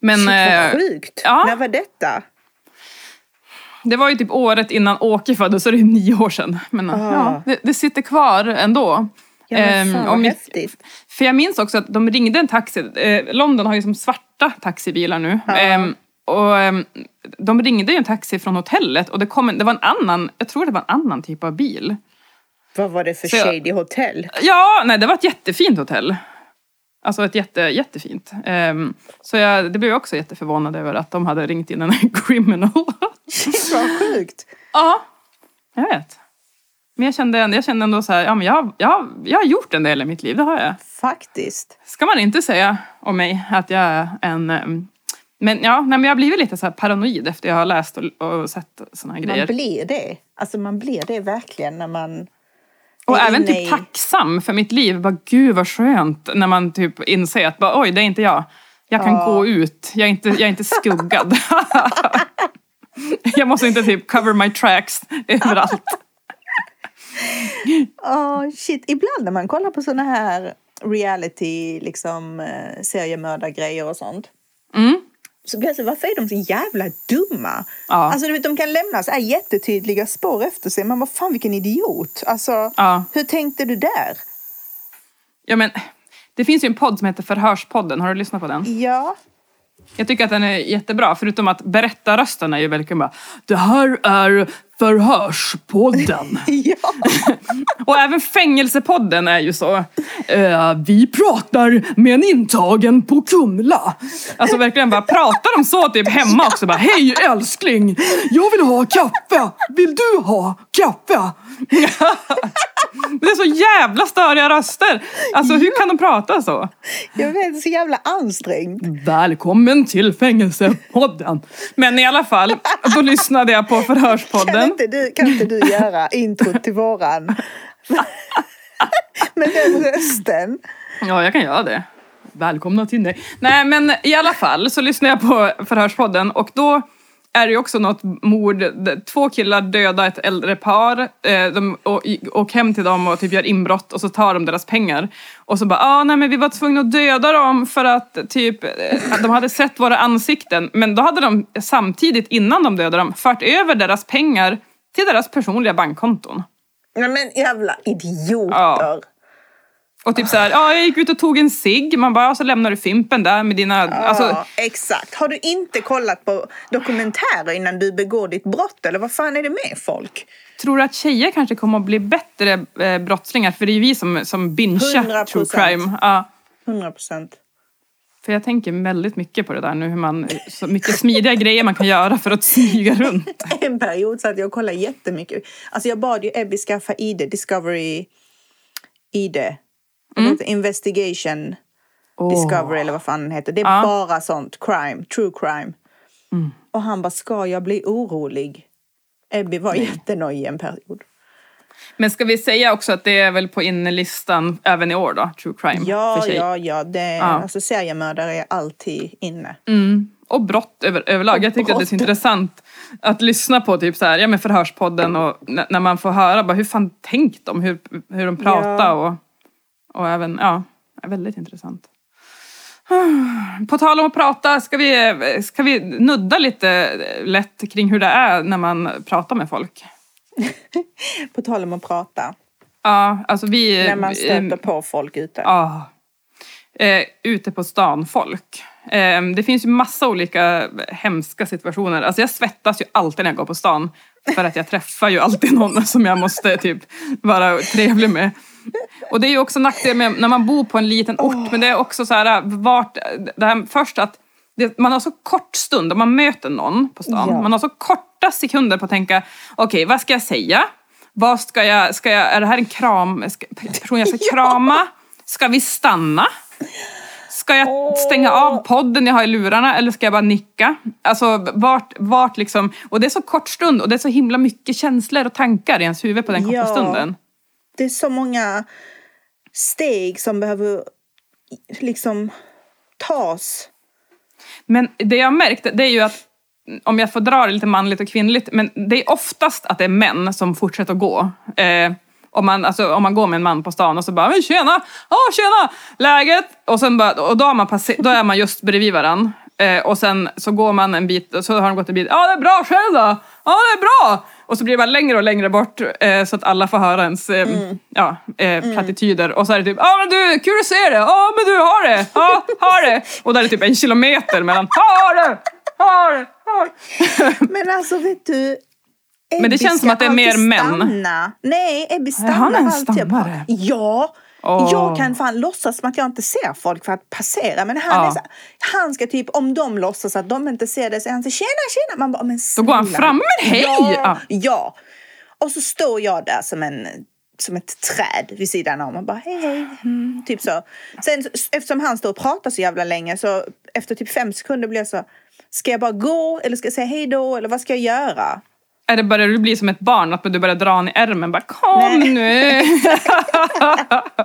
Men Shit, eh, vad sjukt. ja. När var detta? Det var ju typ året innan Åke föddes, så det är nio år sedan. Men Ah. ja, det, det sitter kvar ändå. Ja, men Ehm, fan mitt- häftigt. För jag minns också att de ringde en taxi. Eh, London har ju som svarta taxibilar nu. Ehm, och ehm, de ringde ju en taxi från hotellet och det, kom en, det var en annan, jag tror det var en annan typ av bil. Vad var det för Så jag- shady hotell? Ja, nej det var ett jättefint hotell. Alltså ett jätte, jättefint. Ehm, så jag det blev jag också jätteförvånad över att de hade ringt in en [LAUGHS] criminal. Vad sjukt. Ja, jag vet. Men jag kände, jag kände ändå så här, ja men jag, jag, jag har gjort en del i mitt liv, det har jag. Faktiskt. Ska man inte säga om mig att jag är en... em, Men ja, nej, men jag har blivit lite så här paranoid efter jag har läst och, och sett såna här Man grejer. blir det. Alltså man blir det verkligen när man... Och även typ i- tacksam för mitt liv. Bara, Gud vad skönt när man typ inser att bara, oj, det är inte jag. Jag kan Ja. gå ut, jag är inte, jag är inte skuggad. [LAUGHS] jag måste inte typ cover my tracks överallt. Åh, shit. Ibland när man kollar på såna här reality, liksom eh, seriemördargrejer och sånt. Mm. Så blir jag så, varför är de så jävla dumma? Ja. Alltså du vet, de kan lämna så här jättetydliga spår efter sig. Men vad fan vilken idiot. Alltså, Ja. hur tänkte du där? Ja, men, det finns ju en podd som heter Förhörspodden, har du lyssnat på den? Ja. Jag tycker att den är jättebra, förutom att berättarrösten är ju verkligen bara Det här är Förhörspodden. [LAUGHS] Ja. Och även Fängelsepodden är ju så. Eh, vi pratar med en intagen på Kumla. Alltså verkligen bara, pratar de så typ hemma också? Bara, Hej älskling, jag vill ha kaffe. Vill du ha kaffe? [LAUGHS] Det är så jävla störiga röster. Alltså hur kan de prata så? Jag vet, så jävla ansträngd. Välkommen till Fängelsepodden. Men i alla fall, då lyssnade jag på Förhörspodden. Inte du, kan inte du [LAUGHS] göra intro till våran? [LAUGHS] Med den rösten. Ja, jag kan göra det. Välkomna till dig. Nej, men i alla fall så lyssnade jag på Förhörspodden och då är det ju också något mord. Två killar dödar ett äldre par. Eh, De åker hem till dem och typ gör inbrott och så tar de deras pengar. Och så bara, ah, nej men vi var tvungna att döda dem för att typ eh, att de hade sett våra ansikten. Men då hade de samtidigt innan de dödade dem fört över deras pengar till deras personliga bankkonton. Nej men jävla idioter. Ja. Och typ så här, ja jag gick ut och tog en cigg. Man bara, ja, så lämnar du Fimpen där med dina... Alltså, ja, exakt. Har du inte kollat på dokumentärer innan du begår ditt brott? Eller vad fan är det med folk? tror du att tjejer kanske kommer att bli bättre eh, brottslingar? För det är ju vi som, som bingear 100%. true crime. Ja. 100 procent. För jag tänker väldigt mycket på det där nu, hur man... Så mycket smidiga grejer man kan göra för att smyga runt. [LAUGHS] En period satt jag och kollade jättemycket. Alltså jag bad ju Ebby skaffa ID, Discovery ID. Mm. Investigation Discovery eller vad fan den heter. Det är Ja. bara sånt crime, true crime. Och han bara, ska jag bli orolig? Ebby var jättenojig en period. Men ska vi säga också att det är väl på innelistan även i år då, true crime? Ja, ja, ja. Det, Ja. Alltså seriemördare är alltid inne. Mm. Och brott över, överlag. Jag tycker att det är så brott. intressant att lyssna på typ så här, ja, men Förhörspodden och när man får höra bara, hur fan tänkt de, hur, hur de pratar Ja. och, och även, ja, väldigt intressant. På tal om att prata, ska vi, ska vi nudda lite lätt kring hur det är när man pratar med folk? [LAUGHS] På tal om att prata. Ja, alltså vi... När man stöter på folk ute. Ja. Eh, ute på stan, folk. Eh, det finns ju massa olika hemska situationer. Alltså jag svettas ju alltid när jag går på stan. För att jag träffar ju alltid någon som jag måste typ vara trevlig med. [LAUGHS] Och det är ju också nackdel med när man bor på en liten ort. Men det är också så här, vart, det här först att det, man har så kort stund om man möter någon på stan. Ja. Man har så korta sekunder på att tänka, okej vad ska jag säga? Vad ska jag, ska jag, är det här en kram, ska, person jag ska [LAUGHS] krama? Ska vi stanna? Ska jag stänga av podden jag har i lurarna eller ska jag bara nicka? Alltså vart, vart liksom, och det är så kort stund och det är så himla mycket känslor och tankar i ens huvud på den korta Ja. stunden. Det är så många steg som behöver liksom tas. Men det jag märkt det är ju att om jag får dra det lite manligt och kvinnligt, men det är oftast att det är män som fortsätter att gå. Eh, om, man, alltså, om man går med en man på stan och så bara men “tjena, ja tjena, läget?” och, sen bara, och då, har man då är man just bredvid varandra. Eh, och sen så går man en bit och så har de gått en bit. “Ja det är bra, själv då?” “Ja det är bra!” Och så blir det bara längre och längre bort eh, så att alla får höra ens eh, ja, eh, plattityder. Och så är det typ “Ja men du, kul att se dig! Ja men du, har det! Ja, har det!” Och där är det typ en kilometer mellan “Har det! Har det! Har det!” [LAUGHS] Men alltså vet du. Men det känns som att det är mer män. Stanna. Nej, han stannar en alltid. stammare? Ja. Åh. Jag kan fan låtsas som att jag inte ser folk för att passera. Men han, Ja. är så, han ska typ, om de låtsas att de inte ser det, så är han så tjena, tjena. Man bara, men Då går han fram, men hej! Ja, Ja. Och så står jag där som en som ett träd vid sidan om och bara hej hej. Mm, typ så. Sen eftersom han står och pratar så jävla länge så efter typ fem sekunder blir jag så Ska jag bara gå eller ska jag säga hej då eller vad ska jag göra? Det börjar du bli som ett barn, att du börjar dra han i ärmen? Bara kom Nej. nu! [LAUGHS]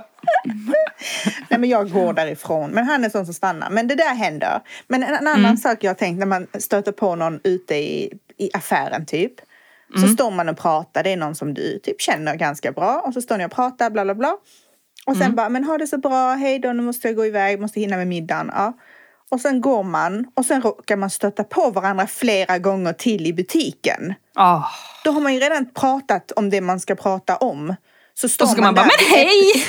[LAUGHS] [LAUGHS] Nej men jag går därifrån. Men han är sån som stannar. Men det där händer. Men en, en annan sak jag har tänkt när man stöter på någon ute i, i affären typ. Så står man och pratar. Det är någon som du typ känner ganska bra. Och så står ni och pratar bla bla bla. Och sen bara, men ha det så bra. Hej då, nu måste jag gå iväg. Måste hinna med middagen. Ja. Och sen går man och sen råkar man stöta på varandra flera gånger till i butiken. Ah. Då har man ju redan pratat om det man ska prata om. Så står Och så ska man bara, där men hej!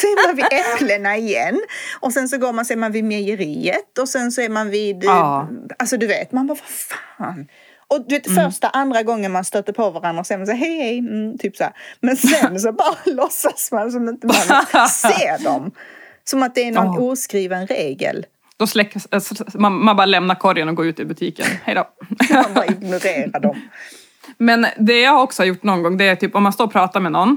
så är man vid äpplena igen. Och sen så går man, så är man vid mejeriet. Och sen så är man vid... Ja. Alltså du vet, man bara vad fan. Och du vet första, andra gången man stöter på varandra är man så hej hej, mm, typ så här. Men sen så bara [LAUGHS] låtsas man som inte man ser dem. Som att det är någon Ja. oskriven regel. Då släcks, äh, man, man bara lämnar korgen och går ut i butiken. Hej då. [LAUGHS] Man bara ignorerar dem. Men det jag också har gjort någon gång, det är typ om man står och pratar med någon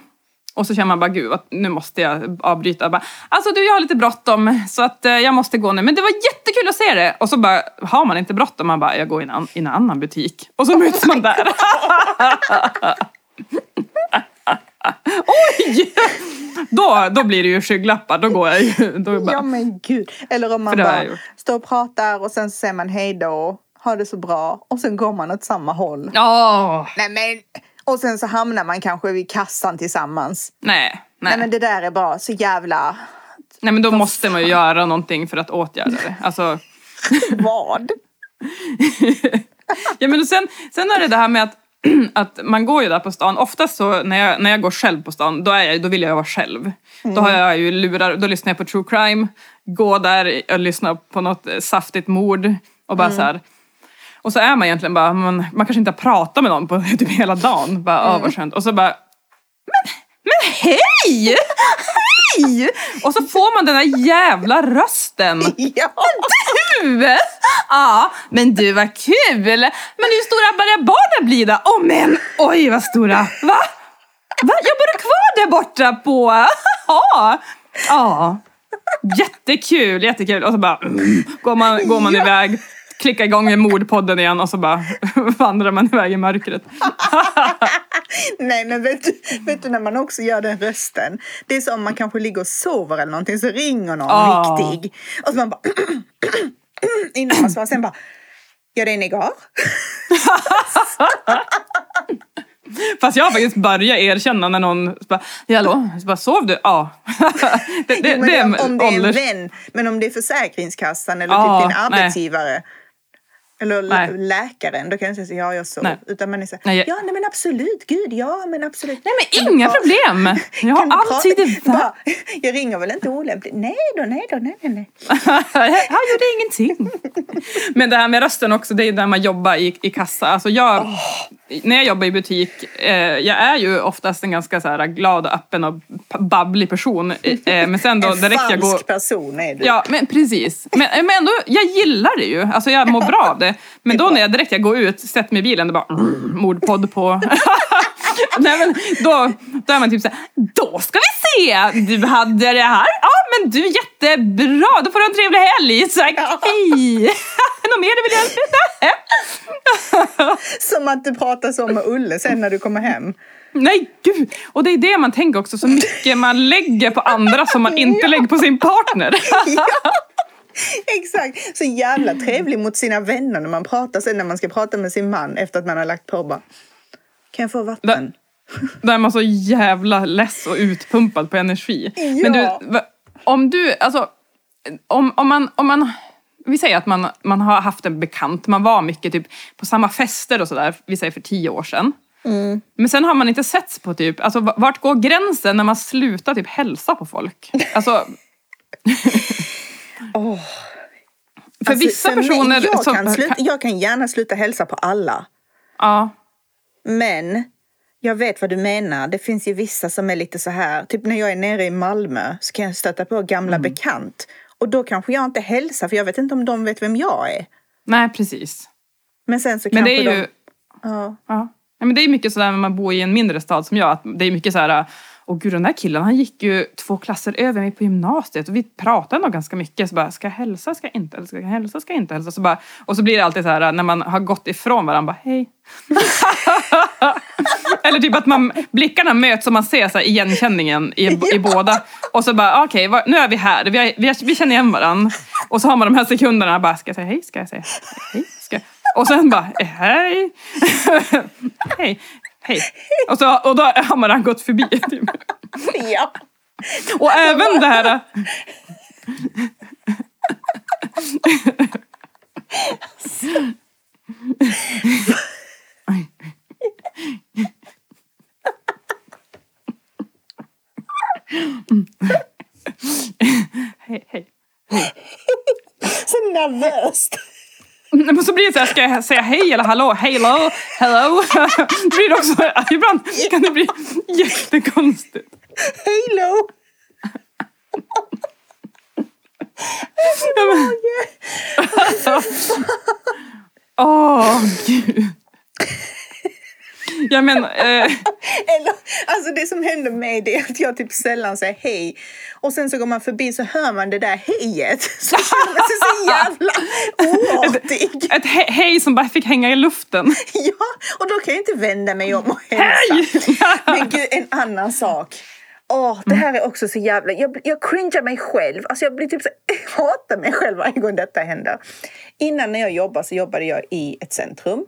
och så känner man bara gud, nu måste jag avbryta. Bara, alltså du, jag har lite bråttom så att eh, jag måste gå nu. Men det var jättekul att se det! Och så bara, har man inte bråttom, man bara, jag går i en, an- i en annan butik. Och så möts man där. [LAUGHS] Oj! Då, då blir det ju skygglappar, då går jag ju. Då bara, Ja men gud. Eller om man bara står och pratar och sen säger man hej då, ha det så bra. Och sen går man åt samma håll. Åh, Nej men, och sen så hamnar man kanske vid kassan tillsammans. nej, Nej, nej. men det där är bara så jävla... Nej men då måste man ju göra någonting för att åtgärda det. Alltså, [LAUGHS] Vad? [LAUGHS] ja, men sen, sen är det det här med att, [CLEARS THROAT] att man går ju där på stan. Oftast så när jag, när jag går själv på stan, då, är jag, då vill jag vara själv. Då har jag ju lurar, då lyssnar jag på true crime, går där och lyssnar på något saftigt mord och bara så här. Och så är man egentligen bara, man, man kanske inte har pratat med någon på [LAUGHS] typ hela dagen. Bara, mm. vad skönt. Och så bara, men, men hej! Hej! Och så får man den där jävla rösten. [LAUGHS] Ja. Du! Ja, men du vad kul! Men hur stora börjar barnen bli då? Åh men, oj vad stora! Va? Va? Jobbar du kvar där borta på... [LAUGHS] Ja. Ja. Jättekul, jättekul. Och så bara mm, går man, går man iväg, klickar igång med mordpodden igen och så bara [LAUGHS] vandrar man iväg i mörkret. [LAUGHS] Nej, men vet du, vet du när man också gör den rösten? Det är som om man kanske ligger och sover eller någonting så ringer någon Ah. viktig. Och så man bara [CLEARS THROAT] innan man svarar. Sen bara, ja det är igår. [LAUGHS] Fast jag har faktiskt börjat erkänna när någon bara, "Ja, hallå, så bara, sov du? Ja. det, det, Jo, det om, det är en vän, men om det är Försäkringskassan eller Ja, typ din nej. Eller Nej. läkaren, då kan jag säga ja jag sov. Nej. Utan man är så Nej, jag- ja nej men absolut, gud ja men absolut. Nej men inga pra- problem! [LAUGHS] Jag har alltid det [LAUGHS] Bara, Jag ringer väl inte olämpligt? Nej då, nej då, nej nej nej. [LAUGHS] Han gjorde ingenting. Men det här med rösten också, det är där man jobbar i, i kassa. Alltså jag, När jag jobbar i butik, eh, jag är ju oftast en ganska så här, glad och öppen och babblig person. Eh, men sen då En direkt jag falsk går... person är du. Ja, men precis. Men, men ändå, jag gillar det ju. Alltså jag mår bra av det. Men då när jag direkt jag går ut, sätter mig i bilen, det bara mm, mordpodd på... [LAUGHS] Nej, men då, då är man typ såhär, då ska vi se! Du hade det här. Ja, men du jättebra. Då får du en trevlig helg. Så, hej! [LAUGHS] Något mer du vill hjälpa [LAUGHS] Som att du pratar så med Ulle sen när du kommer hem. Nej, gud! Och det är det man tänker också, så mycket man lägger på andra som man inte Ja. lägger på sin partner. Ja, [LAUGHS] exakt. Så jävla trevlig mot sina vänner när man pratar sen när man ska prata med sin man efter att man har lagt på bara. Kan jag få vatten? Då är man så jävla less och utpumpad på energi. Ja. Men du, om du, alltså, om, om man, om man, vi säger att man, man har haft en bekant, man var mycket typ på samma fester och sådär, vi säger för tio år sedan. Men sen har man inte setts på typ, alltså vart går gränsen när man slutar typ hälsa på folk? Alltså, [LAUGHS] Åh. för Alltså, vissa personer... jag, som- kan sluta, jag kan gärna sluta hälsa på alla. Ja, Men jag vet vad du menar. Det finns ju vissa som är lite så här. Typ när jag är nere i Malmö så kan jag stöta på gamla bekant. Och då kanske jag inte hälsar för jag vet inte om de vet vem jag är. nej precis. Men sen så Men kanske det är ju... de... Ja. Ja. Ja, men det är mycket sådär när man bor i en mindre stad som jag. Att det är mycket så här, åh gud den där killen han gick ju två klasser över mig på gymnasiet och vi pratade nog ganska mycket. Så bara, ska jag hälsa, ska jag inte hälsa, ska jag hälsa, ska jag inte hälsa? Så bara, och så blir det alltid så här när man har gått ifrån varandra, bara hej. [LAUGHS] Eller typ att man, blickarna möts och man ser så här igenkänningen i, [LAUGHS] i båda. Och så bara, okej, vad- nu är vi här, vi, vi, vi känner igen varandra. Och så har man de här sekunderna, bara, ska jag säga hej, ska jag säga hej? Ska jag? Och sen bara, eh, hej. [LAUGHS] hej, hej. Och, så, och då har man gått förbi. Typ. [LAUGHS] ja. Och även det här... Hej, hej. Så nervöst. Nej, Men så blir det så här, ska jag säga hej eller hallå? Hello, hello. [LAUGHS] Det blir också, [LAUGHS] ibland kan det bli jättekonstigt. Halo! Åh, gud. Ja men, eh, alltså det som händer mig det är att jag typ sällan säger hej. Och sen så går man förbi så hör man det där hejet. [LAUGHS] Så känner man sig så jävla oartig. [LAUGHS] ett he- hej som bara fick hänga i luften. [LAUGHS] Ja, och då kan jag inte vända mig om och hälsa. Men gud, en annan sak. Åh, det här är också så jävla... Jag, jag cringear mig själv. Alltså jag blir typ så... Jag hatar mig själv varje gång detta händer. Innan när jag jobbade så jobbade jag i ett centrum.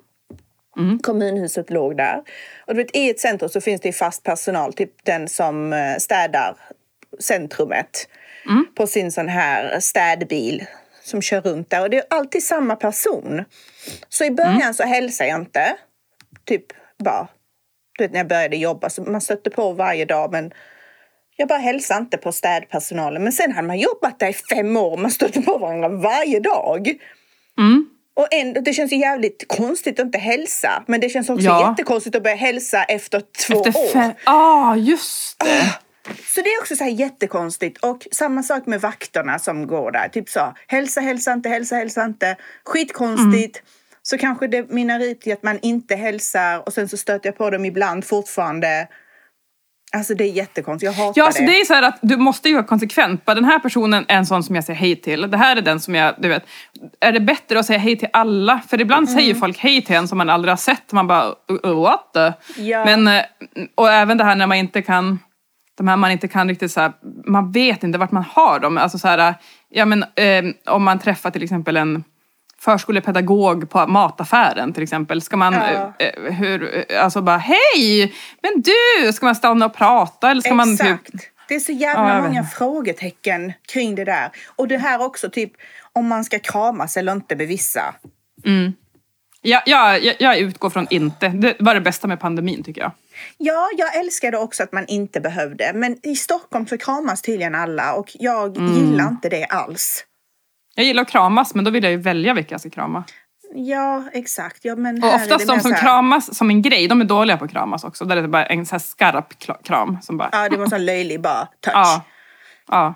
Kommunhuset låg där. Och du vet, i ett centrum så finns det fast personal, typ den som eh, städar centrumet på sin sån här städbil som kör runt där. Och det är alltid samma person. Så i början så hälsar jag inte. Typ bara, du vet när jag började jobba så man stötte på varje dag men jag bara hälsade inte på städpersonalen. Men sen hade man jobbat där i fem år och man stötte på varandra varje dag. Och ändå, det känns ju jävligt konstigt att inte hälsa. Men det känns också Ja. jättekonstigt att börja hälsa efter två Efter år. fe- ah, just det. Så det är också så här jättekonstigt. Och samma sak med vakterna som går där. Typ så, hälsa, hälsa inte, hälsa, hälsa inte. Skitkonstigt. Så kanske det mynnar ut i att man inte hälsar och sen så stöter jag på dem ibland fortfarande. Alltså det är jättekonstigt, jag hatar Ja, alltså det. det är så att du måste ju vara konsekvent. Bara den här personen är en sån som jag säger hej till. Det här är den som jag, du vet. Är det bättre att säga hej till alla? För ibland säger Mm. folk hej till en som man aldrig har sett. Man bara, "Uh, uh, what the? Ja. Men, eh, och även det här när man inte kan, de här man inte kan riktigt så här, man vet inte vart man har dem. Alltså så här, ja men eh, om man träffar till exempel en förskolepedagog på mataffären till exempel. Ska man, Ja. eh, hur, eh, alltså bara hej, men du, ska man stanna och prata eller ska man Exakt. typ Det är så Ja, jävla vet många frågetecken kring det där. Och det här också, typ om man ska kramas eller inte med vissa. Ja, ja, jag, jag utgår från inte. Det var det bästa med pandemin tycker jag. Ja, jag älskade också att man inte behövde. Men i Stockholm så kramas tydligen alla och jag Mm. gillar inte det alls. Jag gillar att kramas men då vill jag ju välja vilka jag ska krama. Ja, exakt. Ja, men Och oftast de som här- kramas som en grej, de är dåliga på att kramas också. Där är det bara en så skarp kram som bara... Ja, det var en löjlig bara touch. Ja. ja.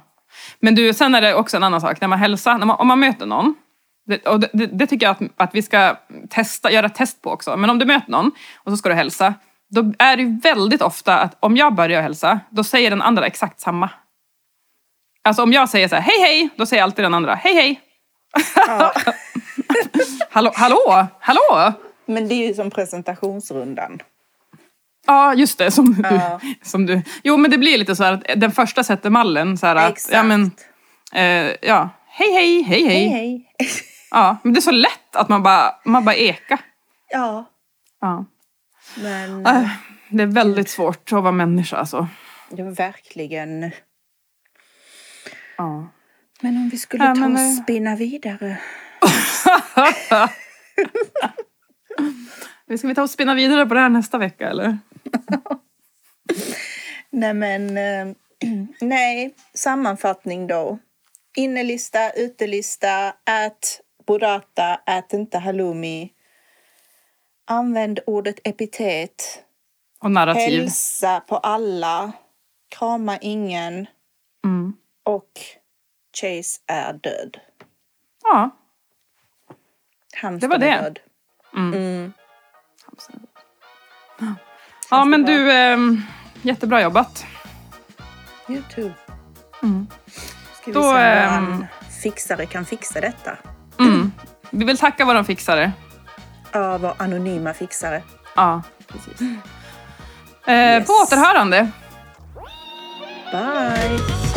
Men du, sen är det också en annan sak. När man hälsar, när man, om man möter någon. Det, och det, det, det tycker jag att, att vi ska testa, göra ett test på också. Men om du möter någon och så ska du hälsa. Då är det ju väldigt ofta att om jag börjar hälsa, då säger den andra exakt samma. Alltså om jag säger så här, hej hej, då säger alltid den andra, hej hej. Ja. [LAUGHS] Hallå, hallå, hallå! Men det är ju som presentationsrundan. Ja, just det. Som, Ja. du, som du. Jo, men det blir lite så här att den första sätter mallen. Så här att, Exakt. ja, men, eh, ja, hej, hej, hej, hej. Hej, hej. [LAUGHS] Ja, men det är så lätt att man bara, man bara eka. ja, Ja. men Äh, det är väldigt svårt att vara människa alltså. det var verkligen... Ja. Men om vi skulle Ja, ta men, och eh, spinna vidare. [LAUGHS] Ska vi ta och spinna vidare på det här nästa vecka eller? [LAUGHS] Nej, men eh, [CLEARS THROAT] nej. Sammanfattning då. Innelista, utelista, ät burrata, ät inte halloumi. Använd ordet epitet. Och narrativ. Hälsa på alla. Krama ingen. Mm. Och Chase är död. Ja. Hamstern Det var det. är död. Mm. Ja, men bra. du, ehm, jättebra jobbat. Youtube. Mm. Ska vi Då, se om ehm, våran fixare kan fixa detta. Mm. Vi vill tacka våra fixare. Ja, vår anonyma fixare. Ja, precis. Eh, Yes. På återhörande. Bye!